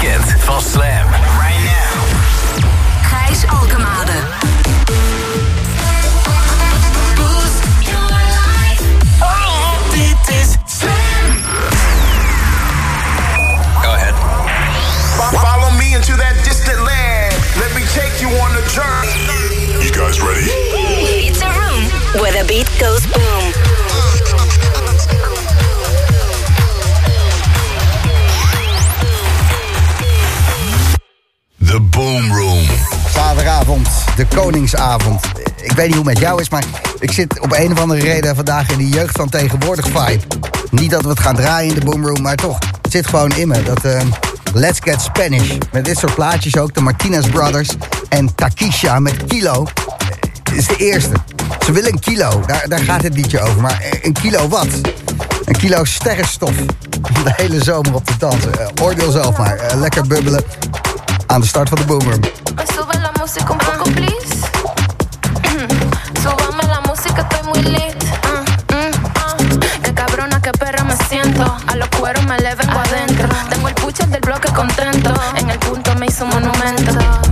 weekend van Slam. Koningsavond. Ik weet niet hoe het met jou is, maar ik zit op een of andere reden vandaag in die jeugd van tegenwoordig vibe. Niet dat we het gaan draaien in de boomroom, maar toch. Het zit gewoon in me. Dat eh, Let's Get Spanish. Met dit soort plaatjes ook. De Martinez Brothers en Takisha met Kilo. Eh, is de eerste. Ze willen een kilo. Daar, daar gaat het liedje over. Maar eh, een kilo wat? Een kilo sterrenstof. De hele zomer op te dansen. Oordeel zelf maar. Lekker bubbelen. Aan de start van de boomroom. cuero me le vengo adentro. Tengo el pucho del bloque contento. En el punto me hizo monumento.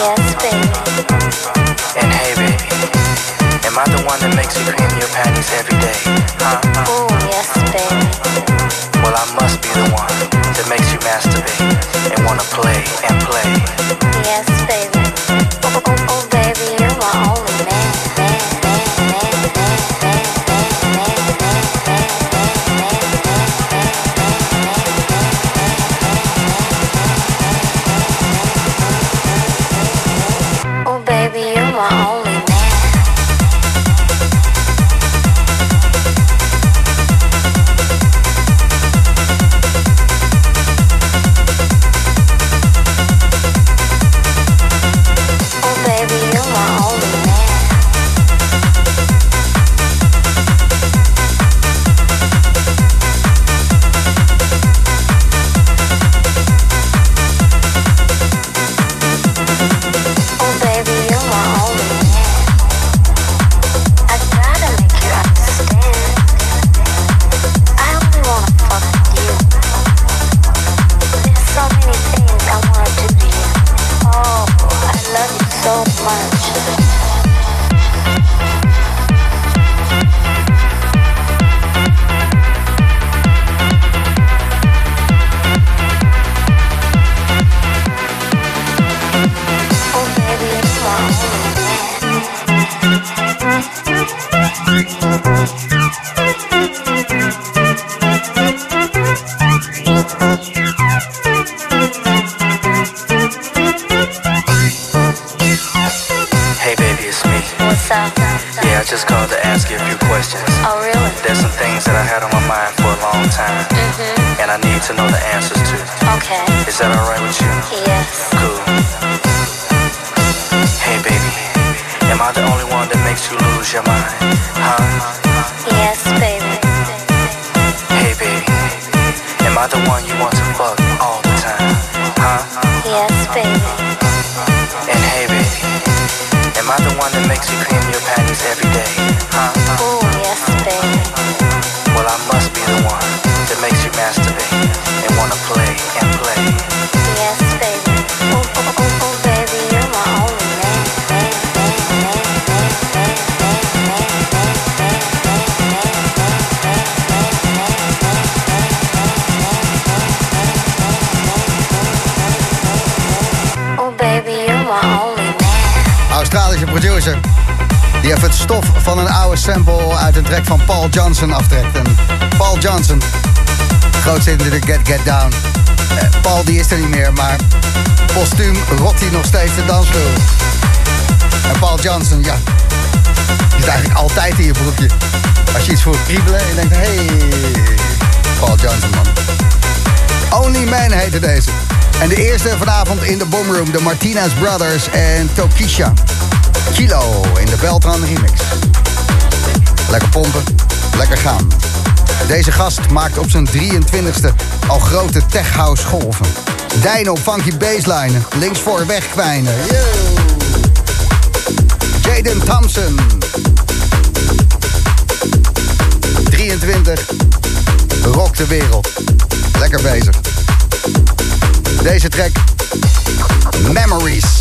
Yes, baby. And hey, baby, am I the one that makes you cream your panties every eerste vanavond in de Boomroom. De Martinez Brothers en Tokisha. Kilo in de Beltran remix. Lekker pompen, lekker gaan. Deze gast maakt op zijn 23e al grote tech house golven. Dino, funky Baseline, links voor wegkwijnen. Jaden Thompson. 23. Rock de wereld. Lekker bezig. Deze track Memories.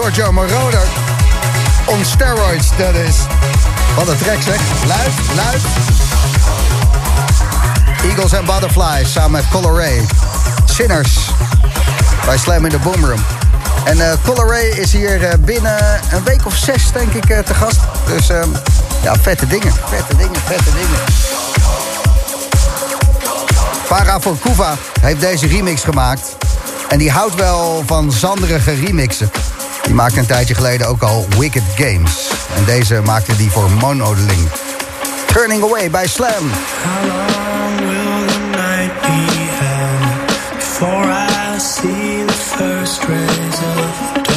Giorgio Moroder. On steroids, dat is. Wat een trek zeg. Luid, luid. Eagles and Butterflies samen met Coloray. Sinners. Bij Slam in the Boom Room. En eh Coloray is hier eh, binnen een week of zes, denk ik, eh, te gast. Dus ehm, ja, vette dingen. Vette dingen, vette dingen. Voor Kuva heeft deze remix gemaakt. En die houdt wel van zanderige remixen. Die maakte een tijdje geleden ook al Wicked Games. En deze maakte die voor Monodeling. Turning Away bij Slam. Before I see the first rays of?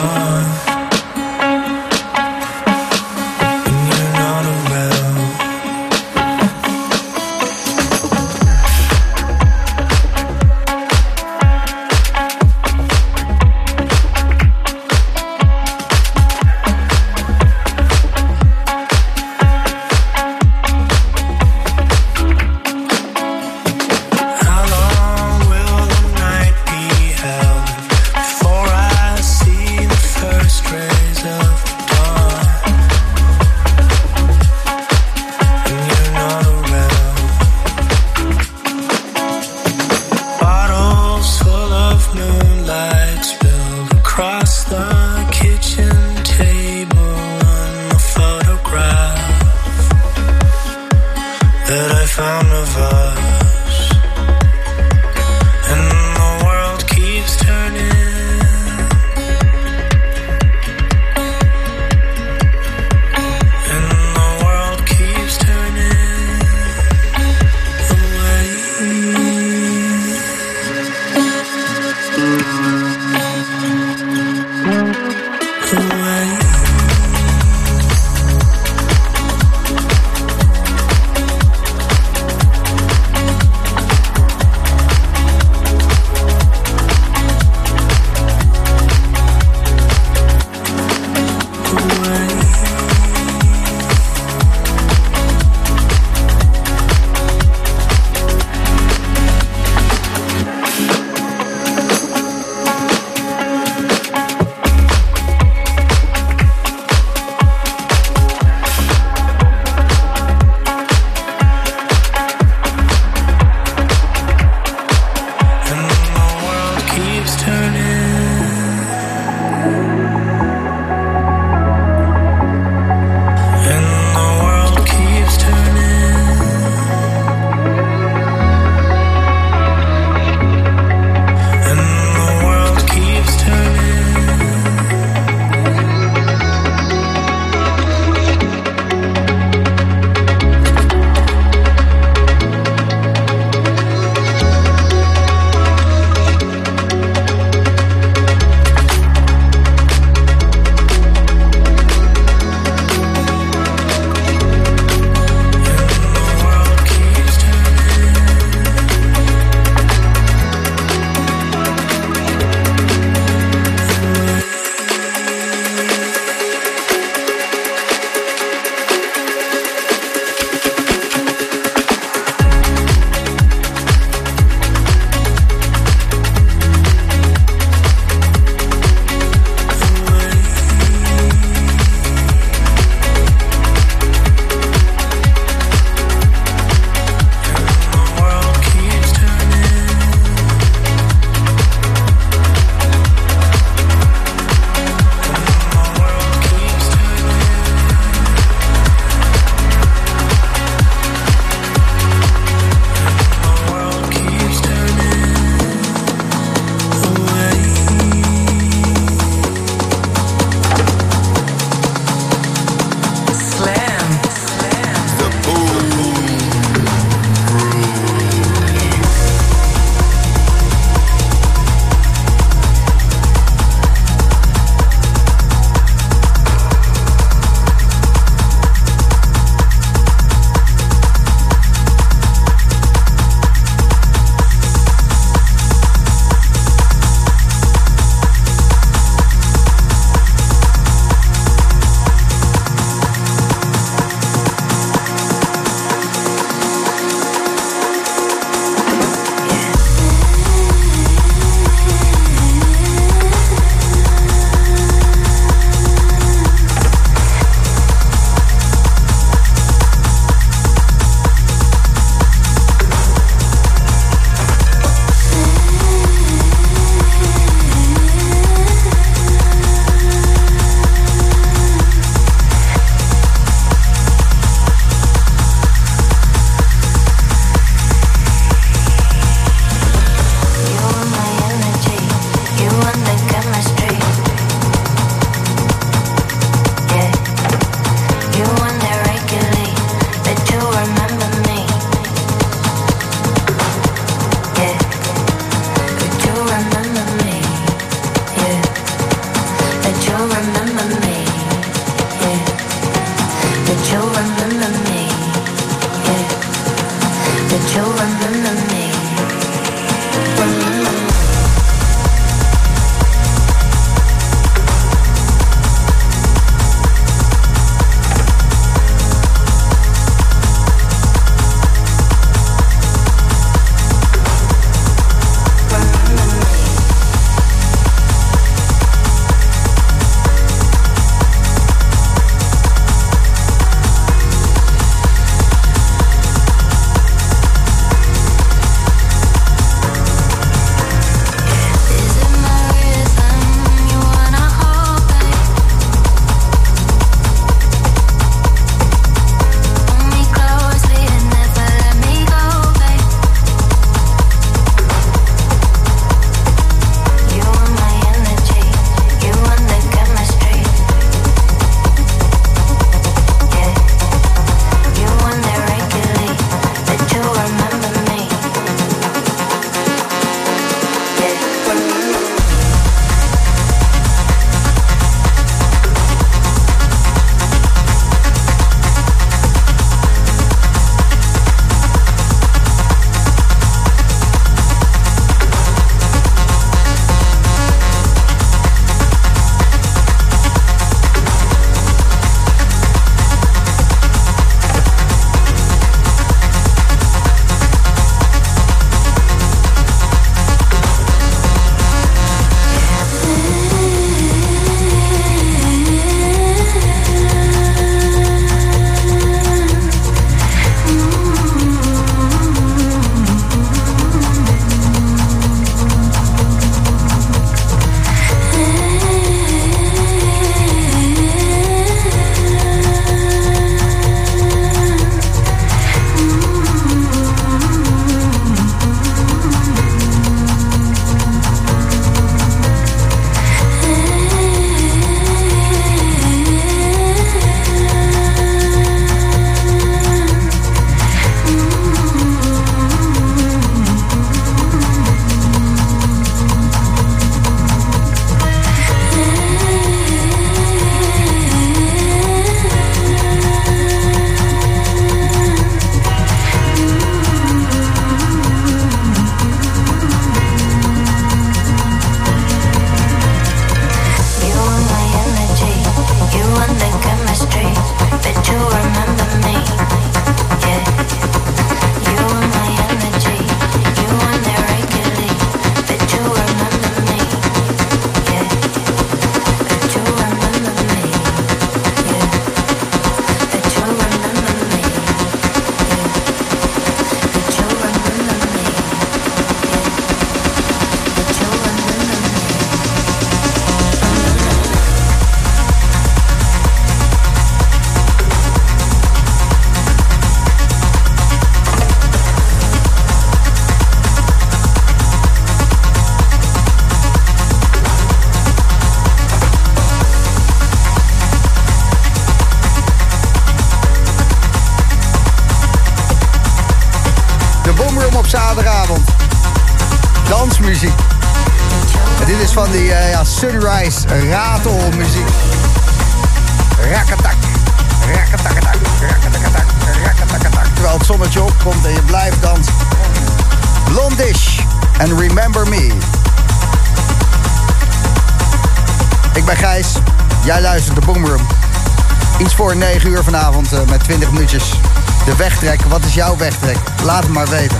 weten.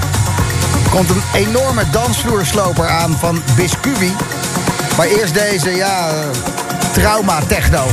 Komt een enorme dansvloersloper aan van Biscubi. Maar eerst deze, ja, eh, trauma techno.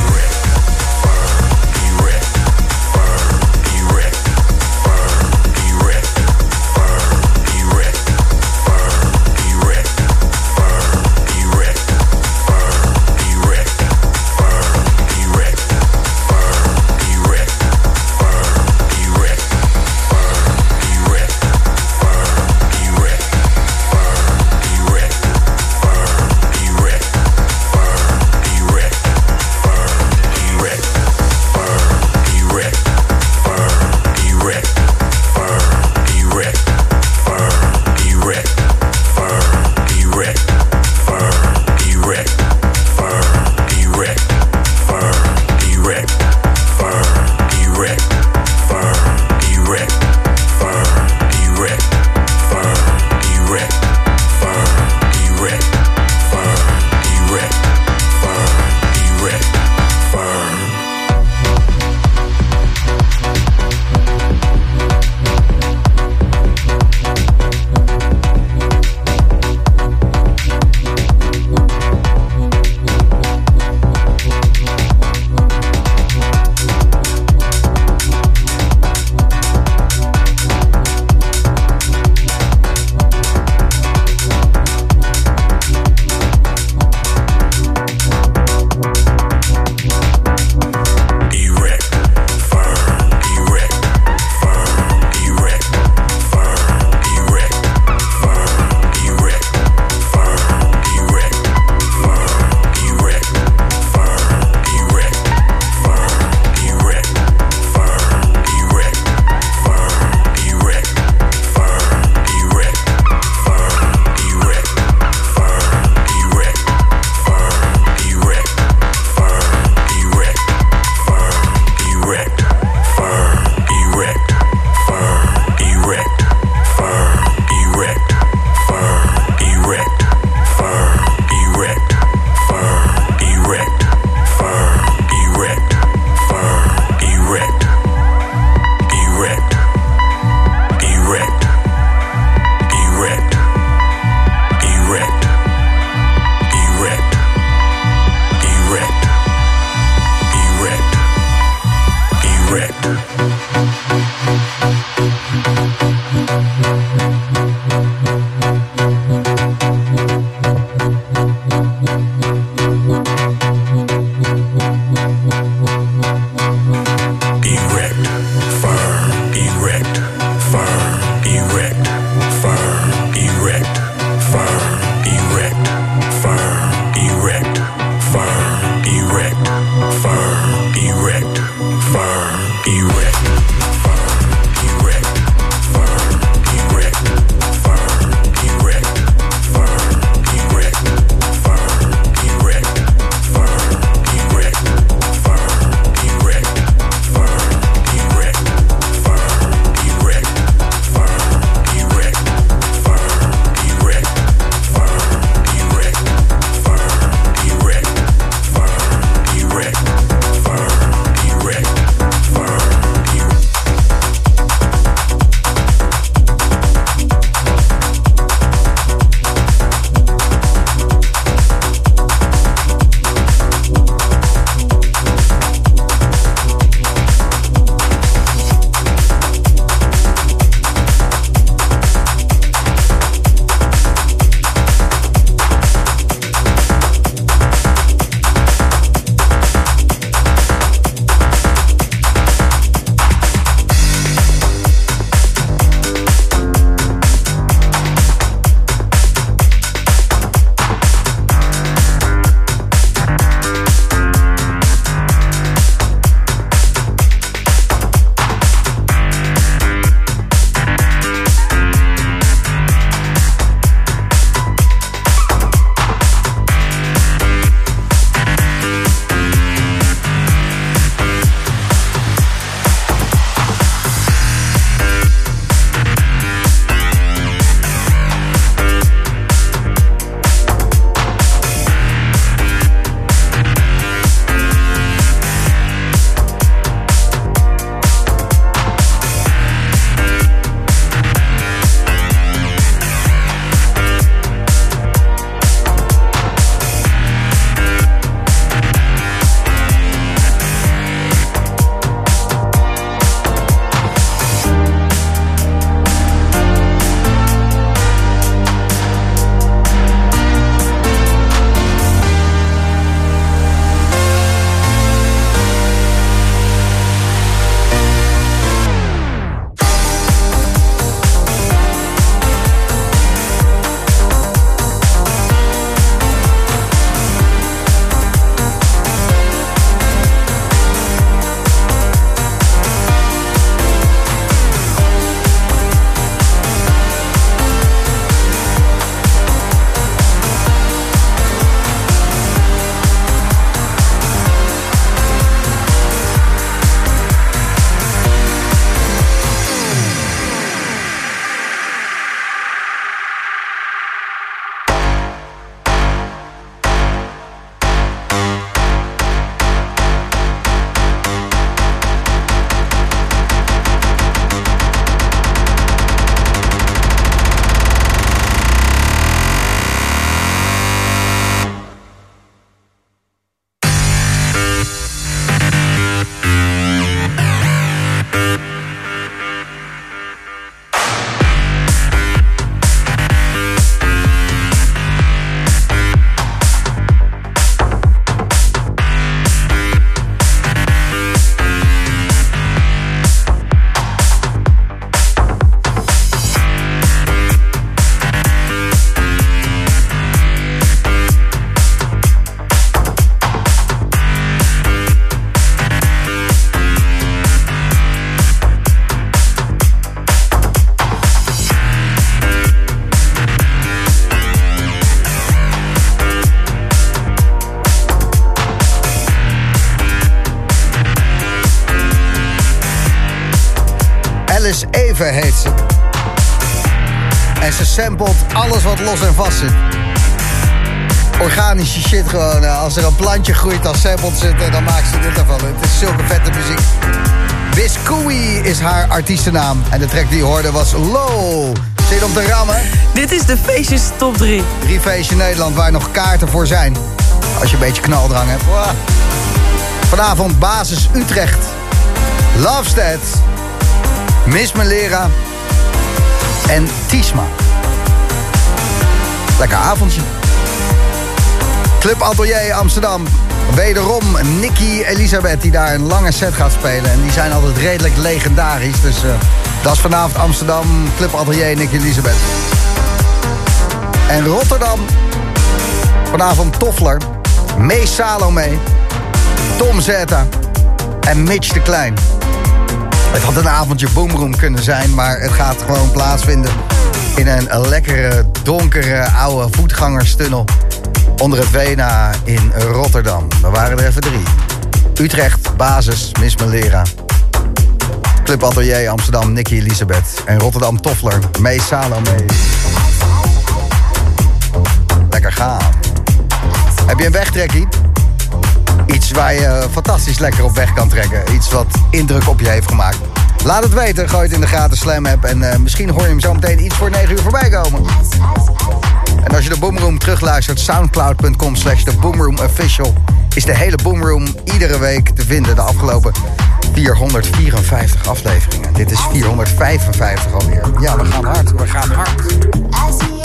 Wat los en vast zit. Organische shit gewoon. eh, Als er een plantje groeit, dan samplet ze het en dan maakt ze dit ervan. Het is zulke vette muziek. Biscoui is haar artiestennaam. En de track die je hoorde was Low. Zin om te rammen? Dit is de feestjes top 3. Drie feestje Nederland waar nog kaarten voor zijn. Als je een beetje knaldrang hebt. Vanavond basis Utrecht. Lovestead. Miss Melera. En Tiesma. Lekker avondje. Club Atelier Amsterdam. Wederom Nicky Elisabeth die daar een lange set gaat spelen. En die zijn altijd redelijk legendarisch. Dus eh, dat is vanavond Amsterdam. Club Atelier Nicky Elisabeth. En Rotterdam. Vanavond Toffler. Mees Salome. Tom Zeta. En Mitch de Klein. Het had een avondje boomroom kunnen zijn, maar het gaat gewoon plaatsvinden in een lekkere, donkere, oude voetgangerstunnel onder het Vena in Rotterdam. We waren er even drie. Utrecht, Basis, Miss Melera. Club Atelier Amsterdam, Nicky Elisabeth. En Rotterdam Toffler, Mees Salome. Lekker gaan. Heb je een wegtrekkie? Iets waar je fantastisch lekker op weg kan trekken. Iets wat indruk op je heeft gemaakt. Laat het weten, gooi het in de gratis Slam app. En eh, misschien hoor je hem zo meteen iets voor 9 uur voorbij komen. En als je de Boomroom terugluistert, soundcloud.com slash de Boomroom Official... is de hele Boomroom iedere week te vinden de afgelopen 454 afleveringen. Dit is 455 alweer. Ja, we gaan hard, we gaan hard.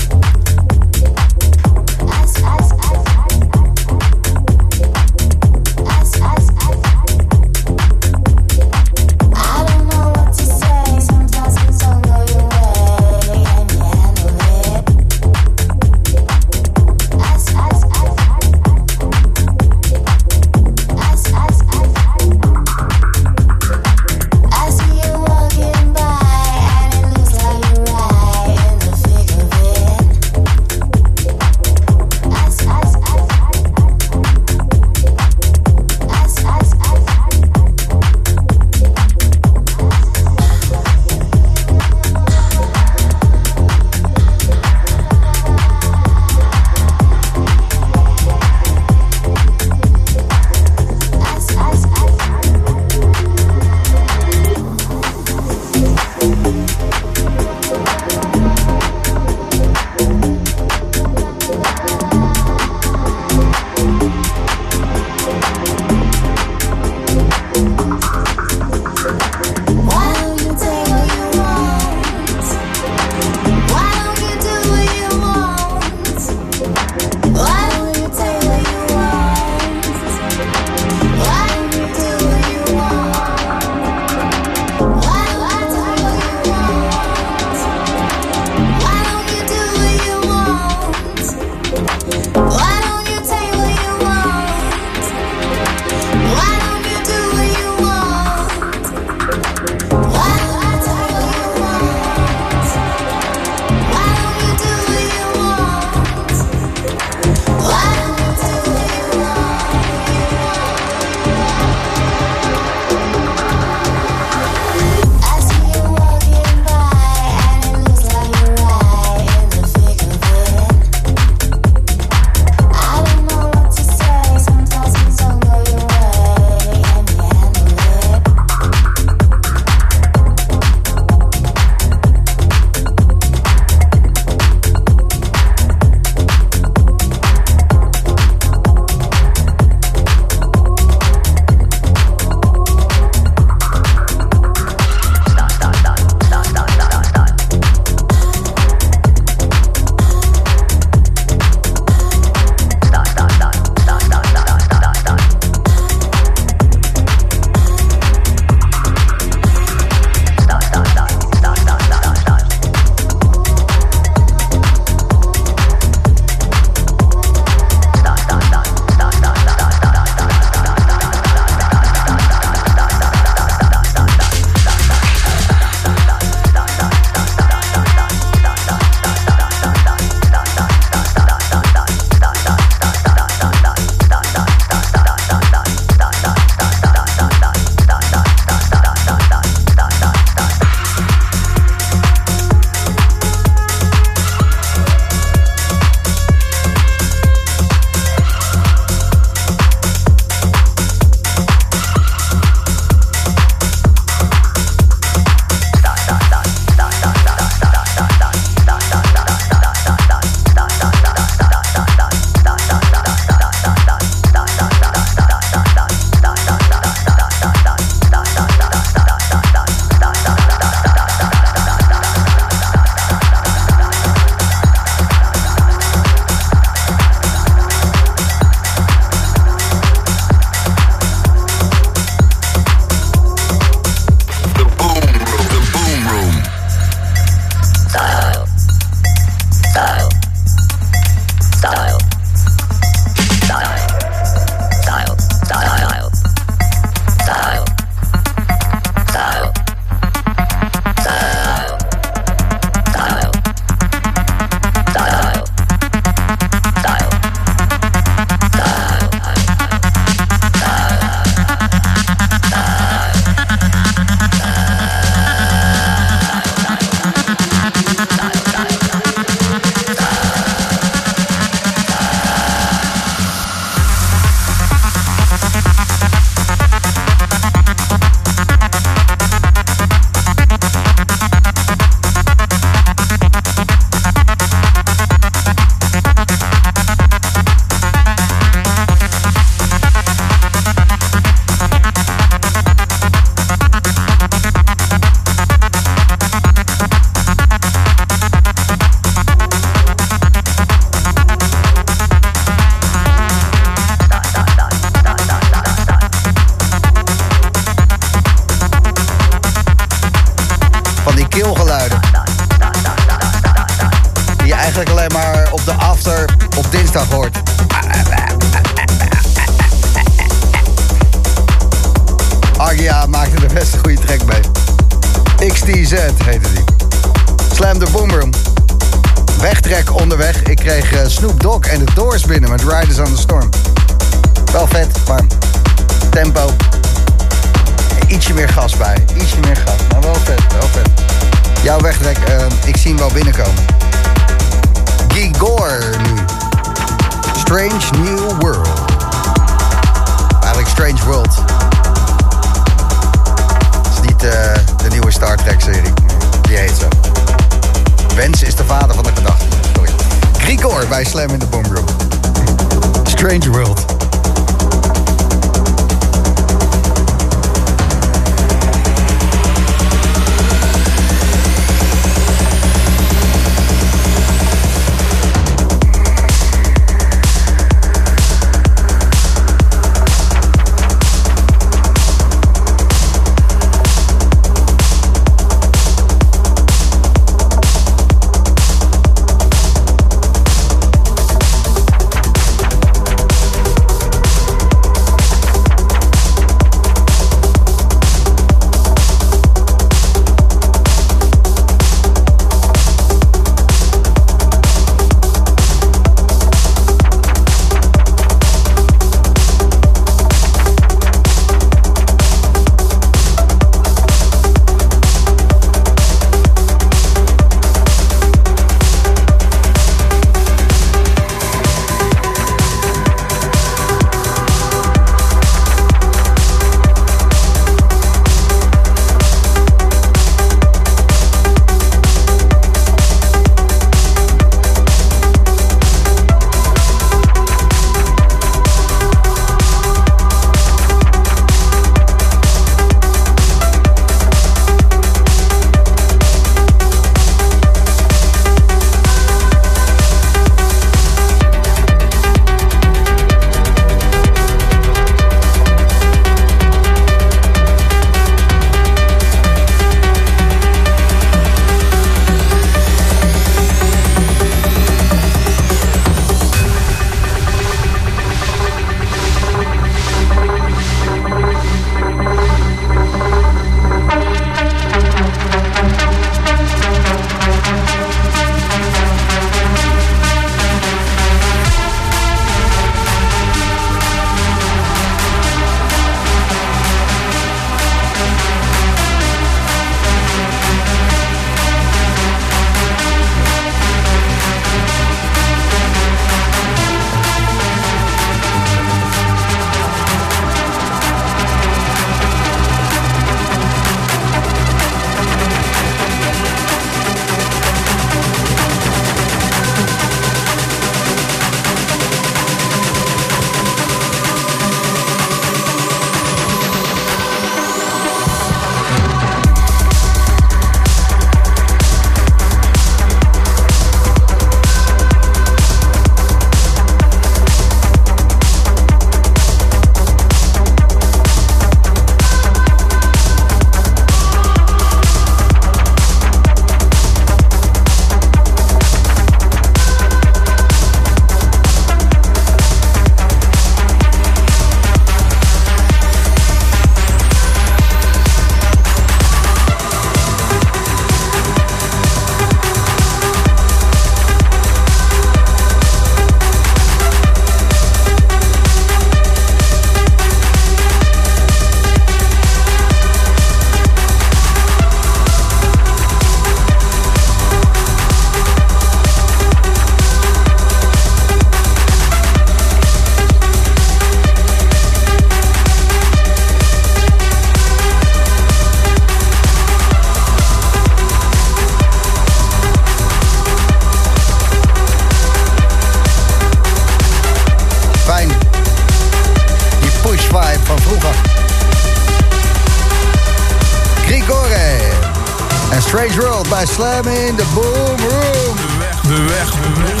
Slam in the Boom Room. De weg, de weg.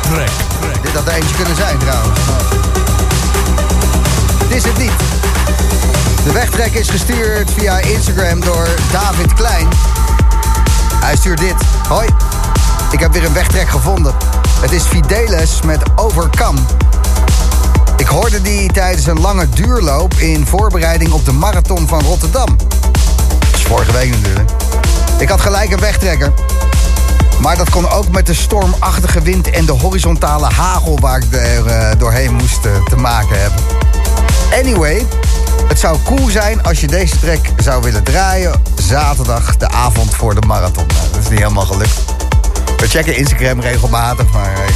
Trek. Dit had er eentje kunnen zijn trouwens. Dit is het niet. De wegtrek is gestuurd via Instagram door David Klein. Hij stuurt dit. Hoi, ik heb weer een wegtrek gevonden. Het is Fidelis met Overcome. Ik hoorde die tijdens een lange duurloop in voorbereiding op de marathon van Rotterdam. Maar dat kon ook met de stormachtige wind en de horizontale hagel waar ik er eh, doorheen moest eh, te maken hebben. Anyway, het zou cool zijn als je deze track zou willen draaien zaterdag, de avond voor de marathon. Nou, dat is niet helemaal gelukt. We checken Instagram regelmatig, maar hey,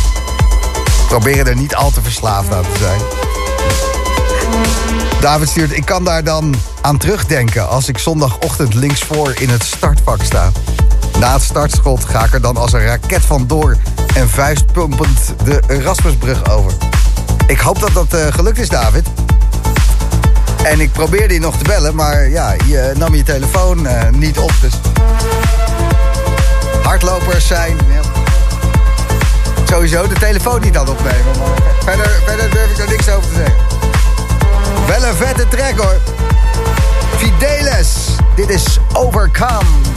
proberen er niet al te verslaafd aan te zijn. David stuurt, ik kan daar dan aan terugdenken als ik zondagochtend linksvoor in het startvak sta. Na startschot ga ik er dan als een raket vandoor en vuistpumpend de Erasmusbrug over. Ik hoop dat dat eh, gelukt is, David. En ik probeerde je nog te bellen, maar ja, je nam je telefoon eh, niet op. Dus hardlopers zijn sowieso de telefoon niet aan opnemen. Verder, verder durf ik er niks over te zeggen. Wel een vette track hoor. Fidelis, dit is Overcome.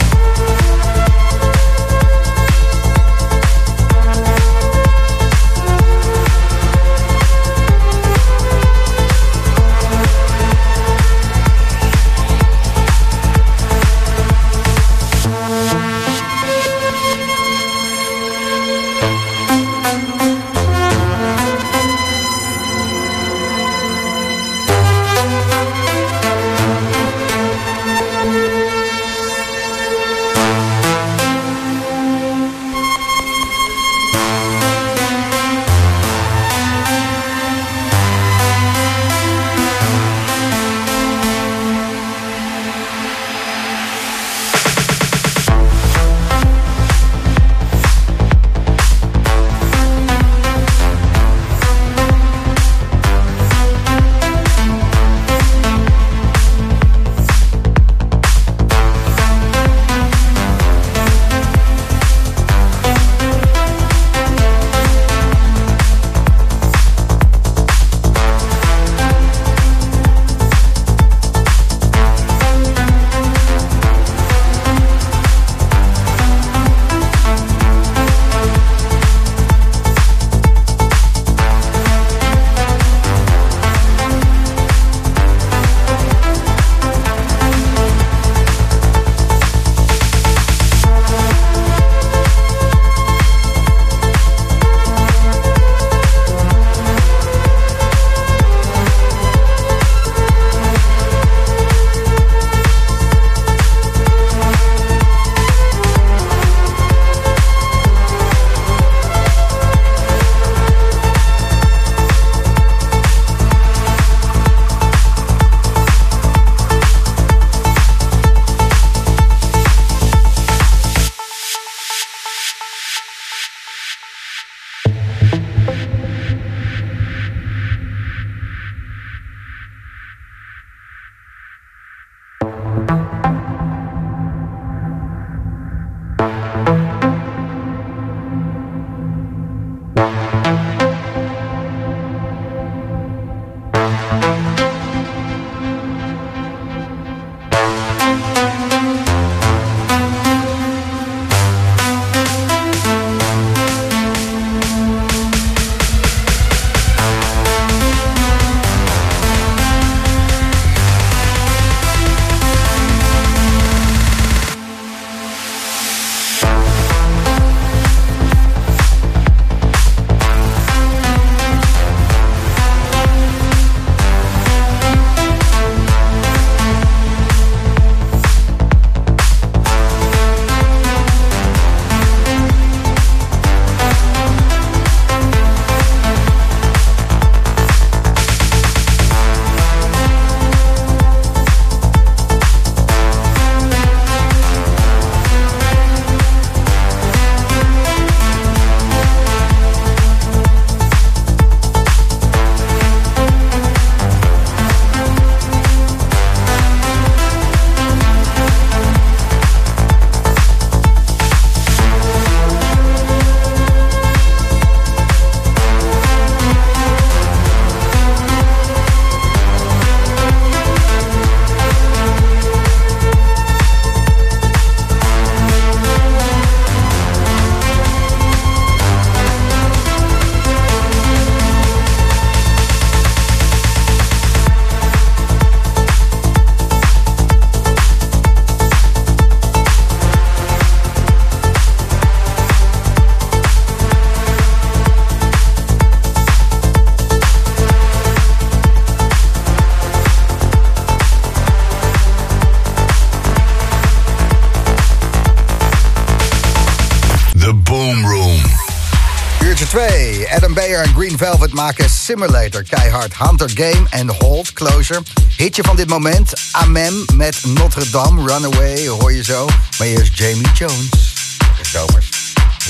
Bayer en Green Velvet maken Simulator keihard. Hunter Game en Hold Closure. Hitje van dit moment. Amem met Notre Dame. Runaway hoor je zo. Maar eerst Jamie Jones.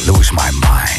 Lose My Mind.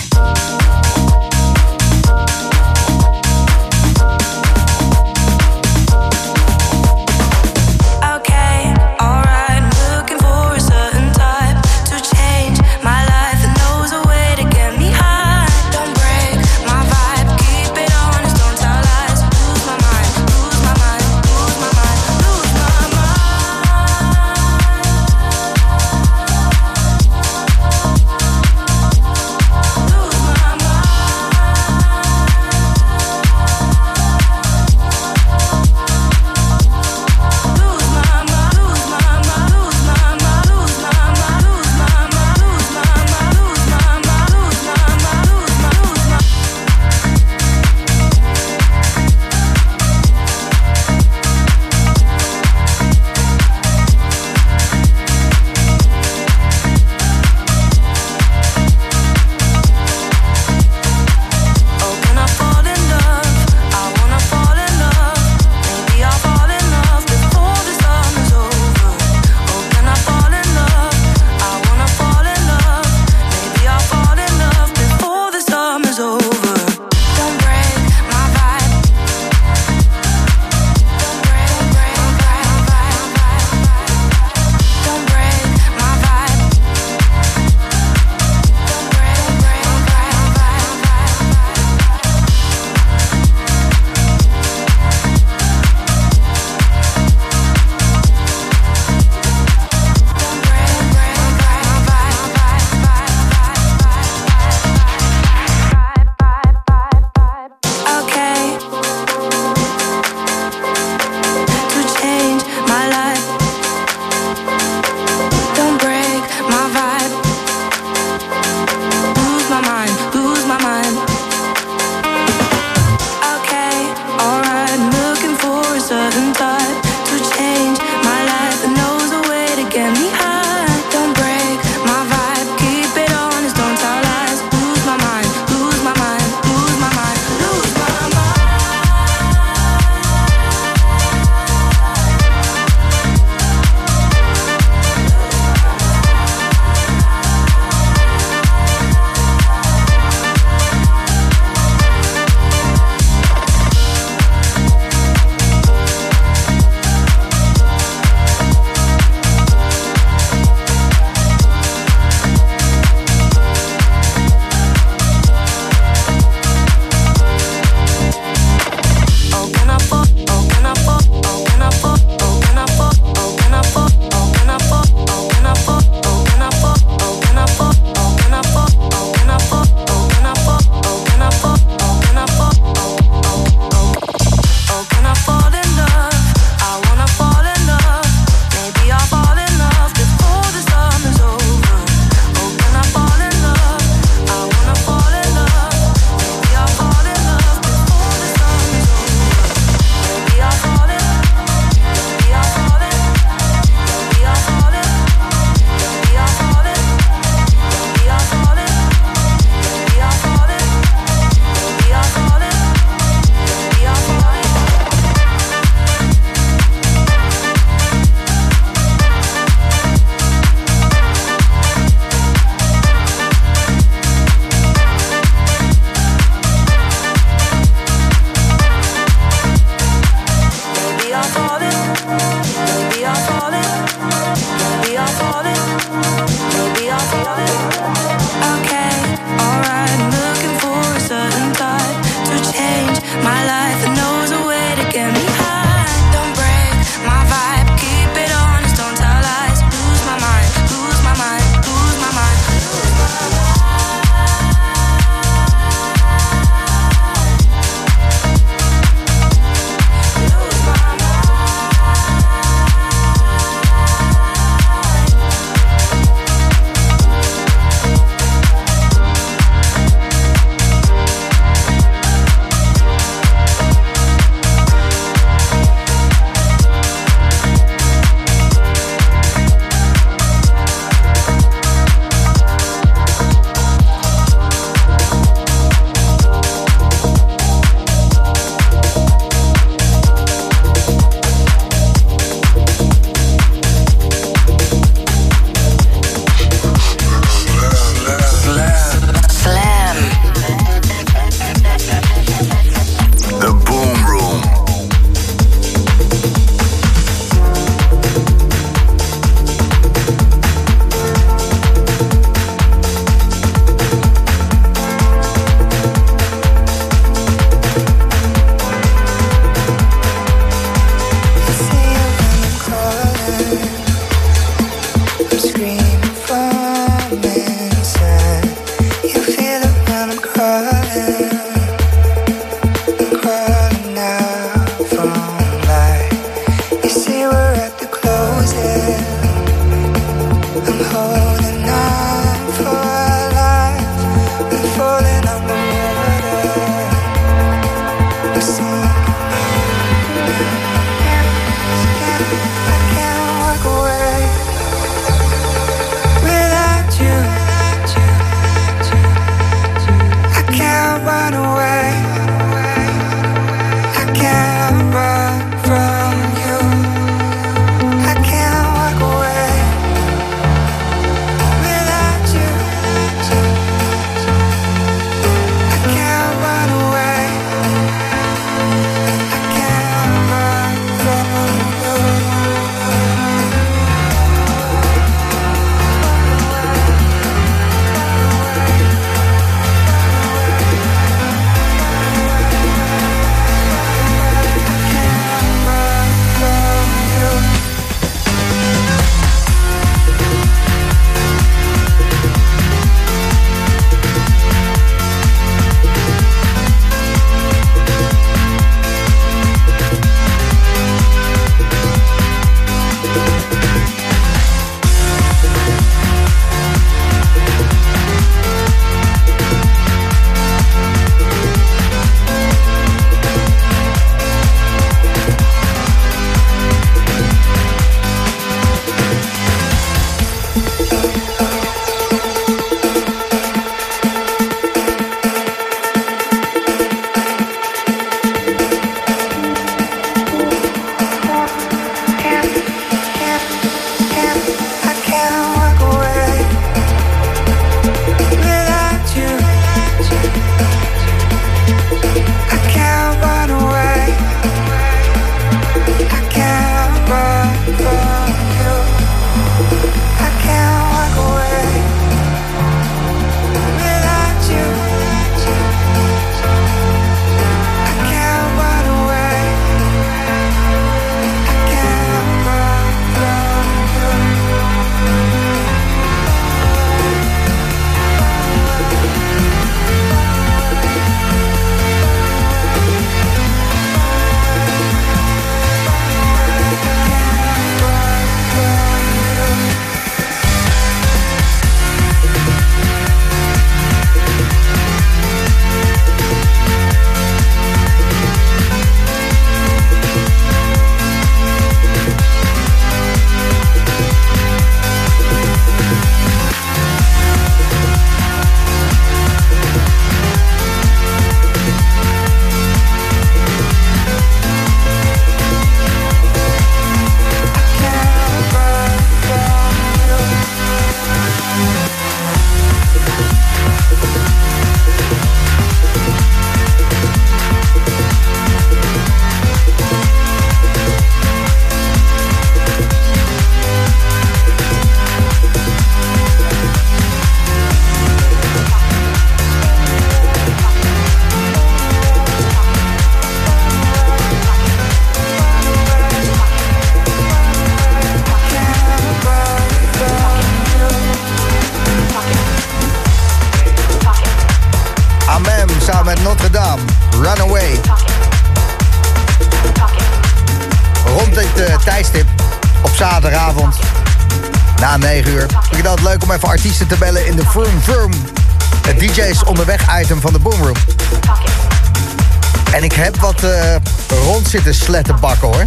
Zitten sletten bakken hoor.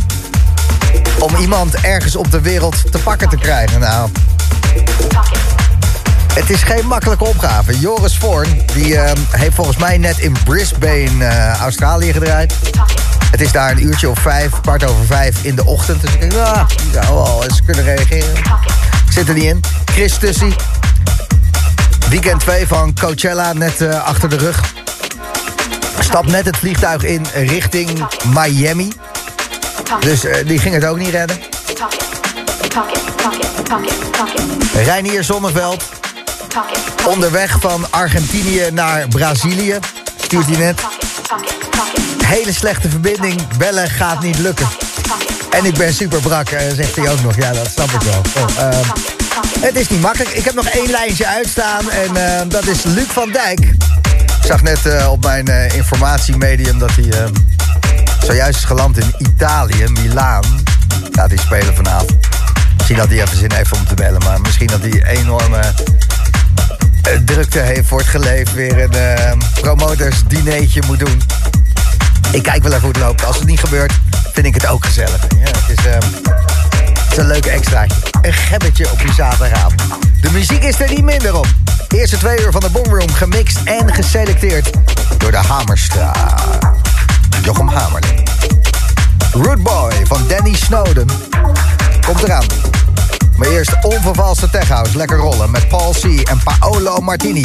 Om iemand ergens op de wereld te pakken te krijgen. Nou, het is geen makkelijke opgave. Joris Voorn, die eh, heeft volgens mij net in Brisbane, eh, Australië gedraaid. Het is daar een uurtje of vijf, kwart over vijf in de ochtend. Dus ik denk, ah, zou wel eens kunnen reageren. Zit er niet in. Chris Tussie. Weekend 2 van Coachella net eh, achter de rug. Stapt net het vliegtuig in richting Miami. Dus eh, die ging het ook niet redden. Reinier Zonneveld. Onderweg van Argentinië naar Brazilië. Stuurt hij net. Hele slechte verbinding. Bellen gaat niet lukken. En ik ben super brak, eh, zegt hij ook nog. Ja, dat snap ik wel. Oh, ehm, het is niet makkelijk. Ik heb nog één lijntje uitstaan. En ehm, dat is Luc van Dijk. Ik zag net eh, op mijn eh, informatiemedium dat hij... ehm, Zojuist is geland in Italië, Milaan. Gaat hij spelen vanavond. Misschien dat hij even zin heeft om te bellen. Maar misschien dat hij enorme eh, drukte heeft voor het geleefd. Weer een eh, promoters dineetje moet doen. Ik kijk wel even hoe het loopt. Als het niet gebeurt, vind ik het ook gezellig. Ja, het is... het is een leuk extraatje. Een gebbetje op je zaterdagavond. De muziek is er niet minder om. Eerste twee uur van de Boomroom gemixt en geselecteerd door de Hamerstra. Jochem Hamerling. Root Boy van Danny Snowden. Komt eraan. Maar eerst onvervalste techhouse. Lekker rollen met Paul C. en Paolo Martini.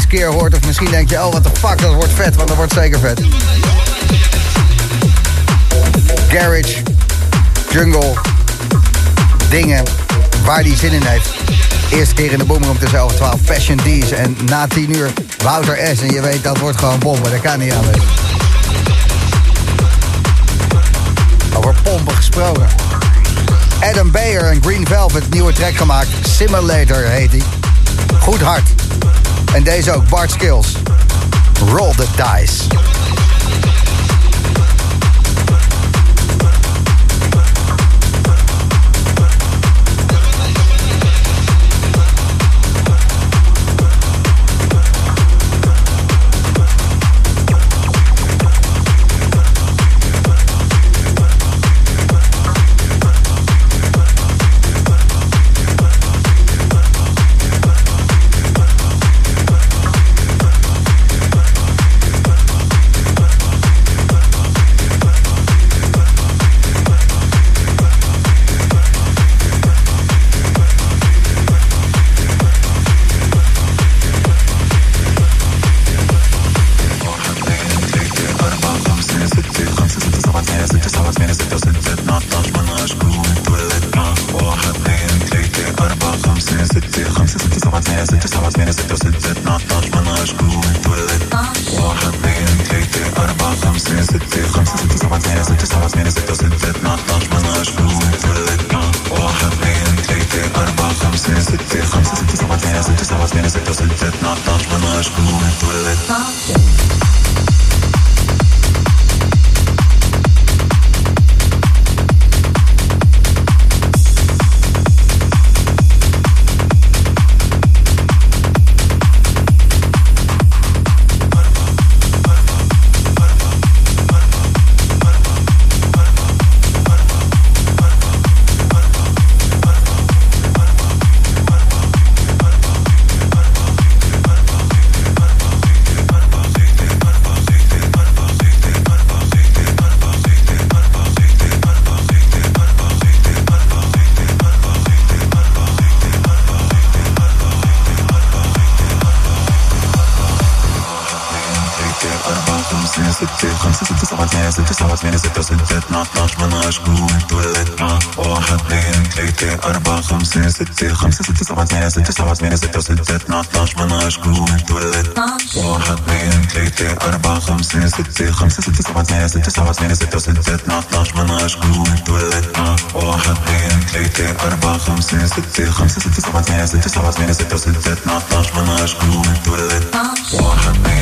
eerste keer hoort. Of misschien denk je, oh wat de fuck, dat wordt vet. Want dat wordt zeker vet. Garage, jungle, dingen waar hij zin in heeft. Eerste keer in de boomroom tussen 11 en 12 Passion D's. En na 10 uur Wouter S. En je weet, dat wordt gewoon pompen. Dat kan niet anders. Over pompen gesproken. Adam Bayer en Green Velvet, nieuwe track gemaakt. Simulator heet hij. Goed hard. En deze ook, Bart Skills. Roll the dice. ستة خمسة ستة سبعة ثمانية ستة سبعة ثمانية ستة وستة اثنا عشر من عشرة تولد واحد اثنين ثلاثة أربعة خمسة ستة خمسة ستة سبعة ثمانية ستة سبعة ثمانية ستة وستة اثنا عشر من عشرة تولد واحد اثنين ثلاثة أربعة خمسة ستة خمسة ستة سبعة ثمانية ستة وستة اثنا عشر من عشرة واحد اثنين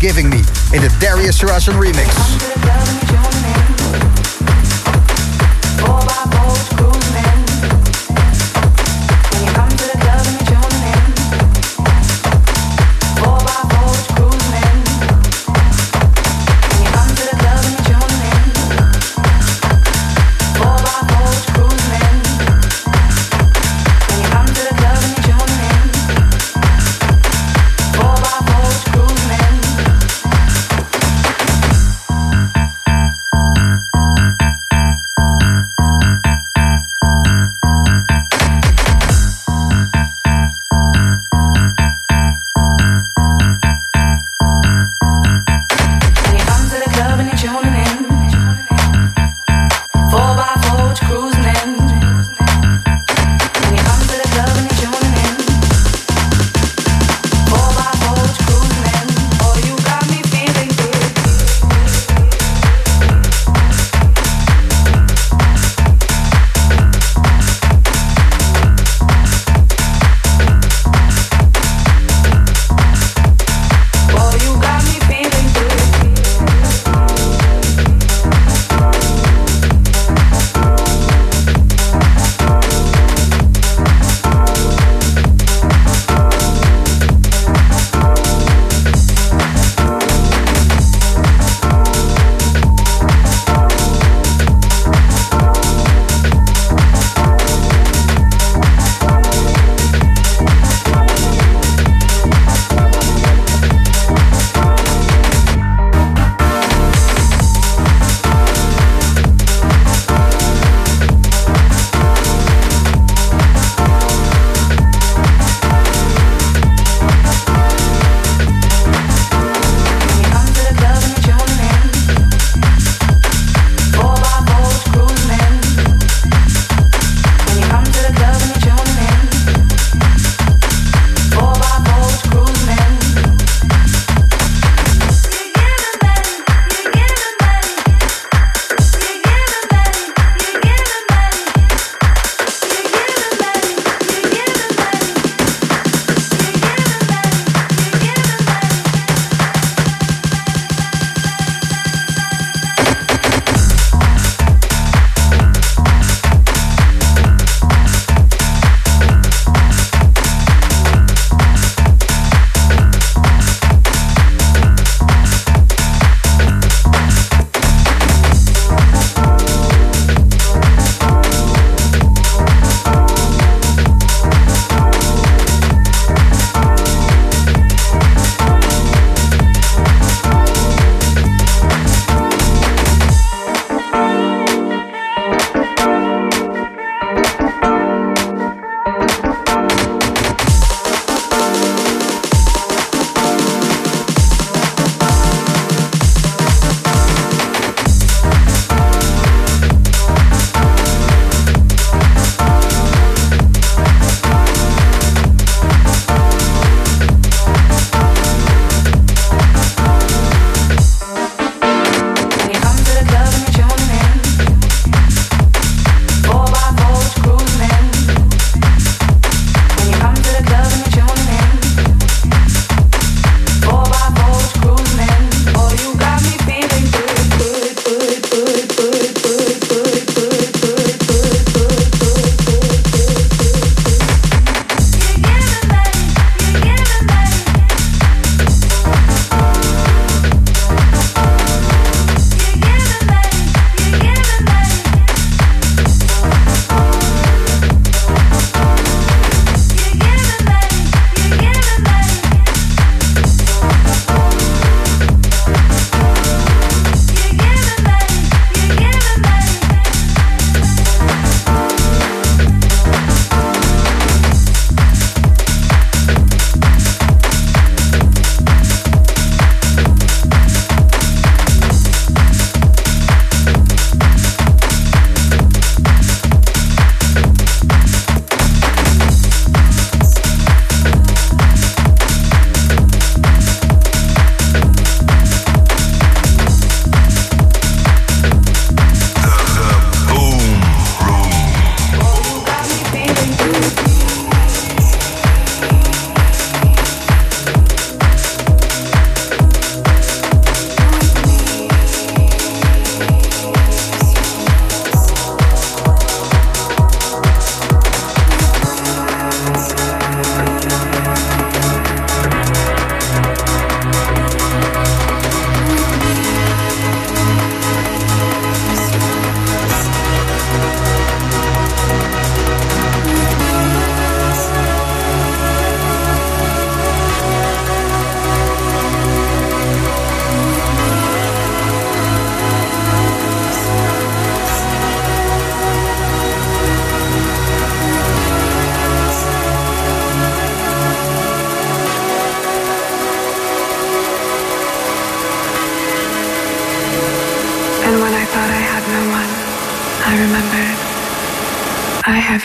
Giving Me, in de Darius Russian remix.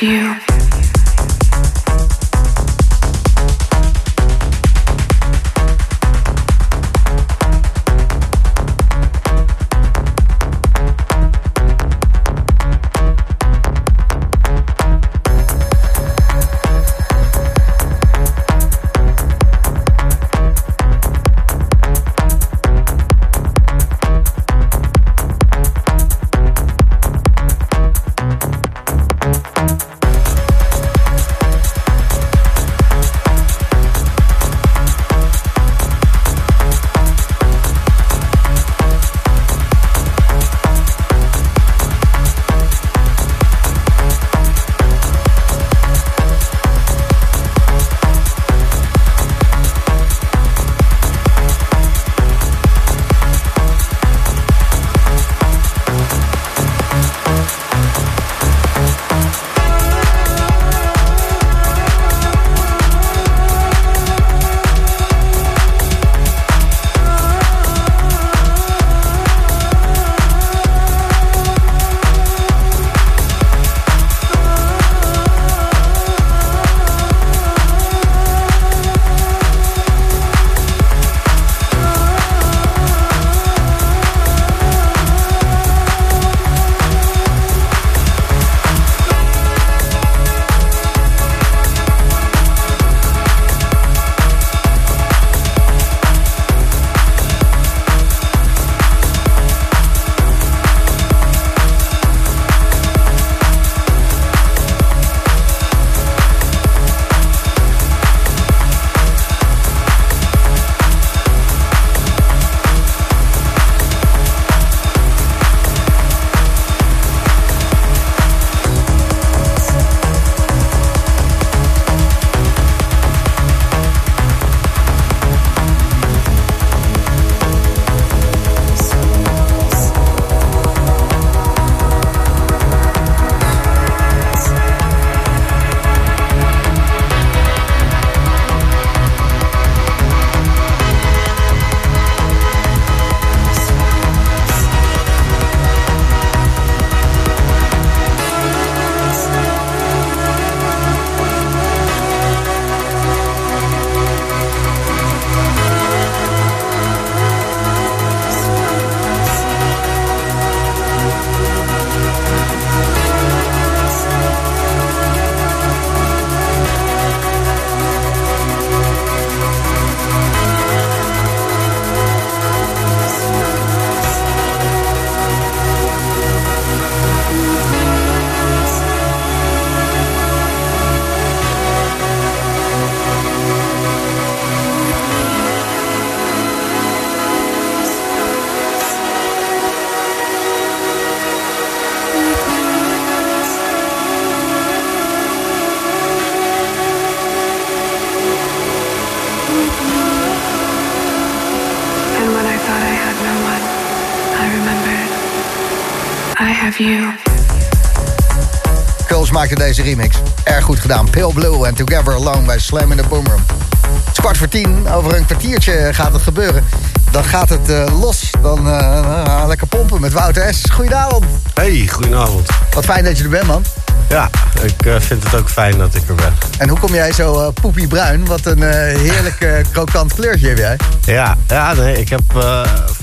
You. Maakte deze remix. Erg goed gedaan. Pale Blue en Together Alone bij Slam in the Boomroom. Het is kwart voor tien. Over een kwartiertje gaat het gebeuren. Dan gaat het eh, los. Dan eh, lekker pompen met Wouter S. Goedenavond. Hey, goedenavond. Wat fijn dat je er bent, man. Ja, ik vind het ook fijn dat ik er ben. En hoe kom jij zo eh poepie bruin? Wat een eh, heerlijk krokant kleurtje heb jij. Ja, ja nee, ik heb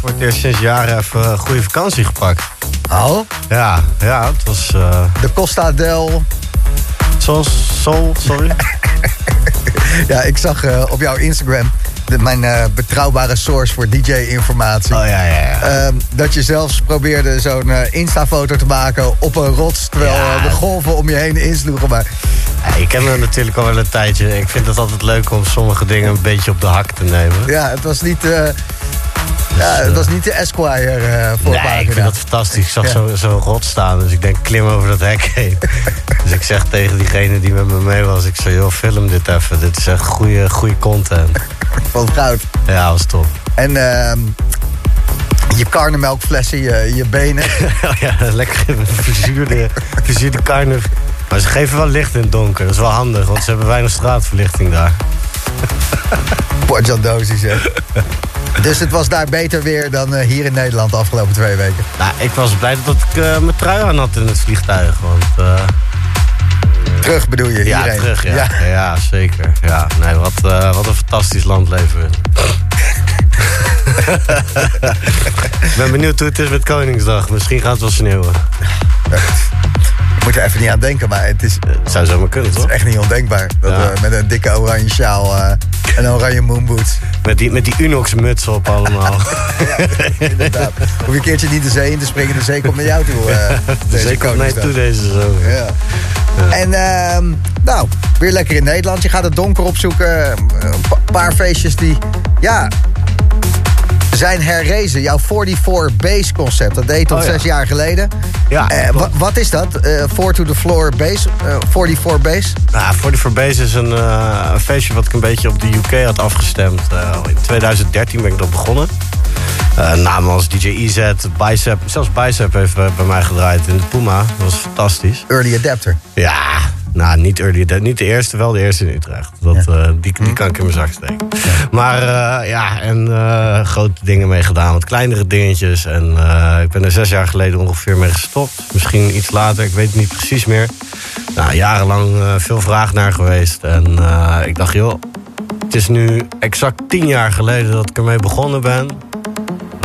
voor het eerst sinds jaren even een goede vakantie gepakt. Oh? Ja, ja, het was... eh De Costa del... Sol, Sol, sorry. Ja, ik zag eh, op jouw Instagram... De, mijn eh, betrouwbare source voor DJ-informatie. Oh ja, ja, ja. Ehm, dat je zelfs probeerde zo'n Insta-foto te maken op een rots... terwijl Ja. de golven om je heen insloegen. Maar Ja, ik ken me natuurlijk al wel een tijdje. Ik vind het altijd leuk om sommige dingen een beetje op de hak te nemen. ja, het was niet, eh, ja, het was niet de Esquire eh voor Nee, ik vind dat fantastisch. Ik zag Ja. zo- zo'n rot staan, dus ik denk, klim over dat hek heen. dus ik zeg tegen diegene die met me mee was, ik zei, joh, film dit even. Dit is echt goede, goede content. Van goud. Ja, was top. En ehm, je karnemelkflessen, je, je benen. Oh ja, lekker verzuurde, verzuurde karne. Maar ze geven wel licht in het donker. Dat is wel handig, want ze hebben weinig straatverlichting daar. Portjandosis, hè. Dus het was daar beter weer dan eh, hier in Nederland de afgelopen twee weken. Nou, ik was blij dat ik eh, mijn trui aan had in het vliegtuig. Want eh, Terug bedoel je, Ja, hierheen. terug, ja. Ja, zeker. Ja, nee, wat, wat een fantastisch land leven we. Ik ben benieuwd hoe het is met Koningsdag. Misschien gaat het wel sneeuwen. Moet er even niet aan denken, maar het is, Het zou zomaar kunnen, het toch? is echt niet ondenkbaar. Dat Ja. we met een dikke oranje sjaal eh, en een oranje moonboots. Met die, met die Unox muts op allemaal. Inderdaad. Hoef je een keertje niet de zee in te springen. De zee komt naar jou toe. eh, deze Zeker naar mij Koningsdag. toe deze zomer. Ja. En ehm, nou, weer lekker in Nederland. Je gaat het donker opzoeken. Een pa- paar feestjes die, ja, zijn herrezen. Jouw 44 Bass concept. Dat deed tot Oh, ja. zes jaar geleden. Ja, Eh, wa- wat is dat? Eh 4 to the floor bass? Eh 44 Bass? Nou, 44 Base is een, eh, een feestje wat ik een beetje op de UK had afgestemd. Eh, in 2013 ben ik dat begonnen. Eh namen als DJ EZ, Bicep. Zelfs Bicep heeft eh, bij mij gedraaid in de Puma. Dat was fantastisch. Early adapter. Ja, nou, niet, early, niet de eerste, wel de eerste in Utrecht. Dat, eh, die, die kan ik in mijn zak steken. Maar eh, ja, en eh, grote dingen mee gedaan. Wat kleinere dingetjes. En ik ben er zes jaar geleden ongeveer mee gestopt. Misschien iets later, ik weet het niet precies meer. Nou, jarenlang veel vraag naar geweest. En ik dacht, joh, het is nu exact tien jaar geleden dat ik ermee begonnen ben.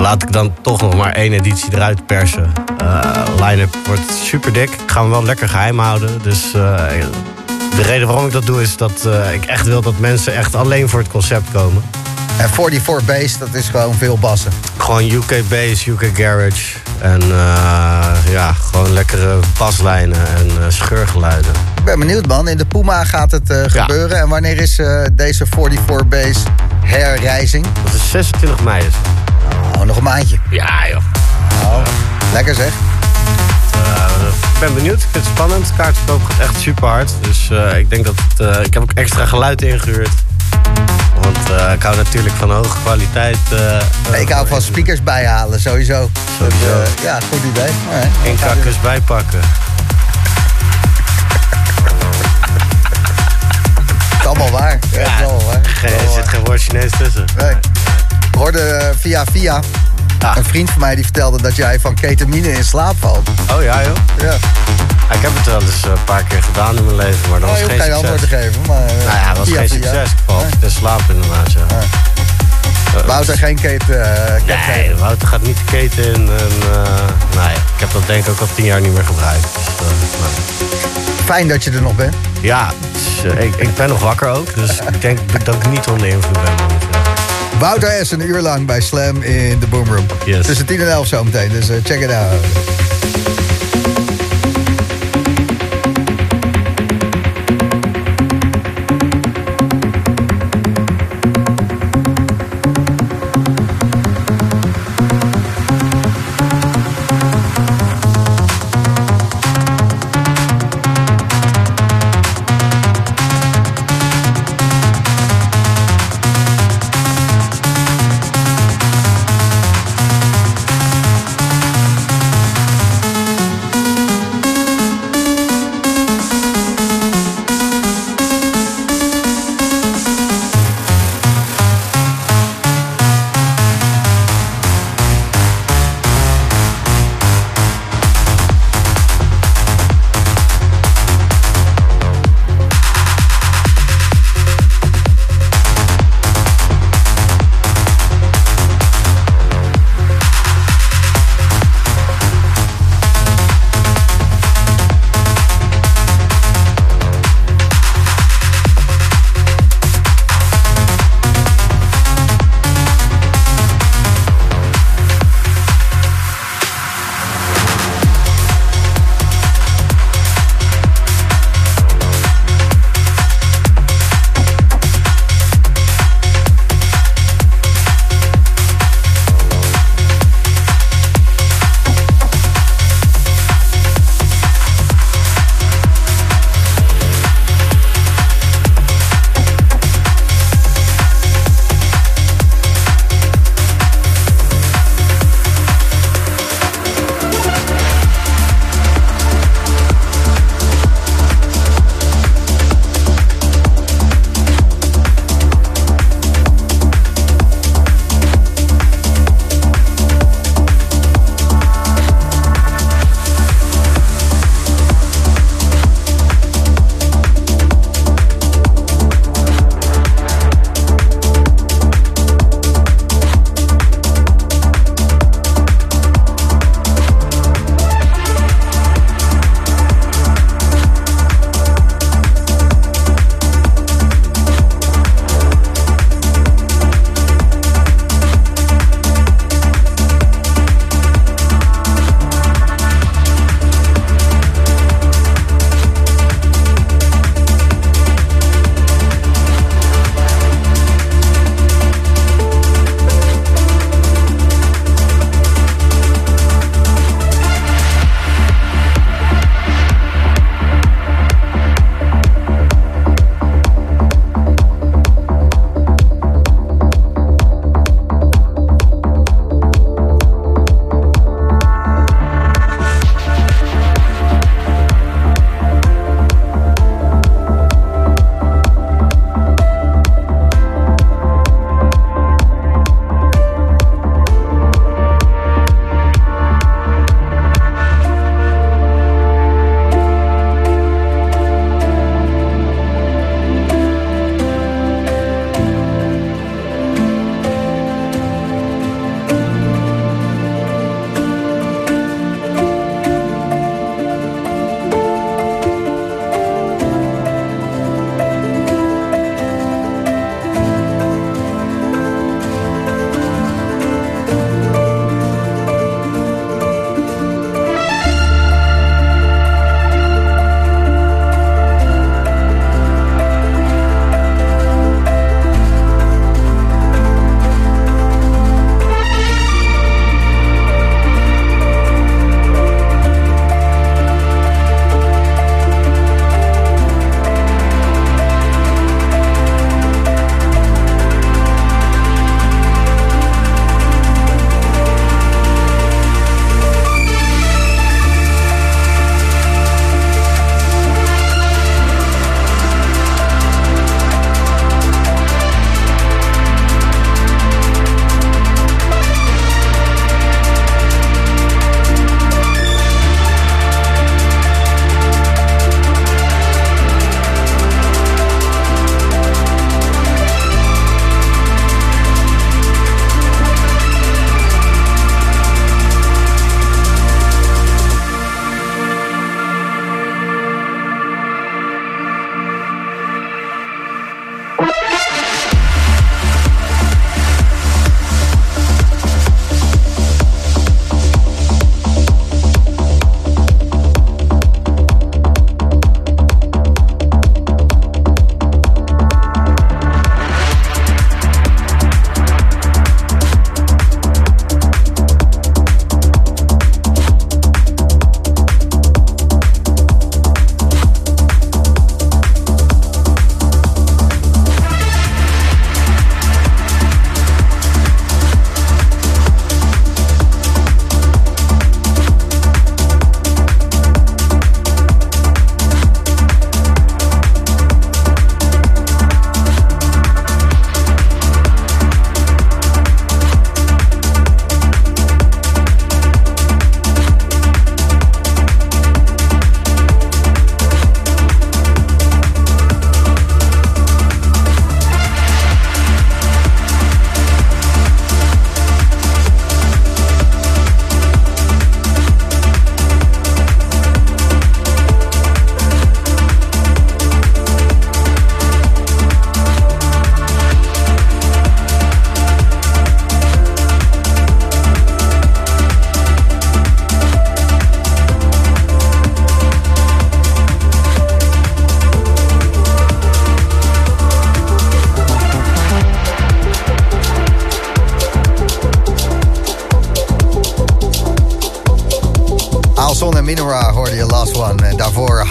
Laat ik dan toch nog maar één editie eruit persen. Eh line-up wordt super dik. Ik ga hem wel lekker geheim houden. Dus eh, de reden waarom ik dat doe is dat eh, ik echt wil dat mensen echt alleen voor het concept komen. En 44 Bass, dat is gewoon veel bassen. Gewoon UK bass, UK garage. En ja, gewoon lekkere baslijnen en scheurgeluiden. Ik ben benieuwd man. In de Puma gaat het gebeuren. En wanneer is deze 44 Bass herreizing? Dat is 26 mei. Is. Oh, nog een maandje. Ja joh. Oh, lekker zeg. Eh, ik ben benieuwd. Ik vind het spannend. Kaartverkoop gaat echt super hard. Dus eh, ik denk dat het, eh, ik heb ook extra geluid ingehuurd. Want eh, ik hou natuurlijk van hoge kwaliteit. eh, ik hou van speakers bijhalen, sowieso. Sowieso. Dat, eh, ja, goed idee. Alright. Eén kakkers bijpakken. Het is allemaal waar. Ja, het is allemaal waar. Geen, er zit geen woord Chinees tussen. Nee. Ik hoorde eh, via via een vriend van mij die vertelde dat jij van ketamine in slaap valt. Oh ja joh. Ja. Ja, ik heb het wel eens eh, een paar keer gedaan in mijn leven, maar dat Nou, was geen hoeft geen succes. antwoord te geven, maar... eh, nou ja, dat was geen succes. Ik val in slaap inderdaad, ja. Eh, Wouter geen keten. ket Nee, Wouter gaat niet de keten in. En, nee, ik heb dat denk ik ook al tien jaar niet meer gebruikt. Dus. Fijn dat je er nog bent. Ja, dus, ik, ik ben nog wakker ook, dus ik denk dat ik niet onder invloed ben. Wouter S. een uur lang bij Slam in de Boomroom. Yes. Tussen 10 en 11 zometeen, dus eh, check it out.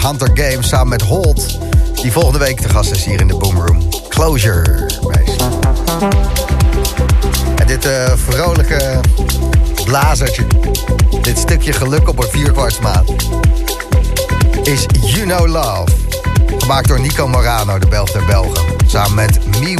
Hunter Games samen met Holt. Die volgende week te gast is hier in de Boomroom. Closure. En dit eh, vrolijke blazertje. Dit stukje geluk op een vierkwartsmaat. Is You Know Love. Gemaakt door Nico Morano, de Belg der Belgen. Samen met Me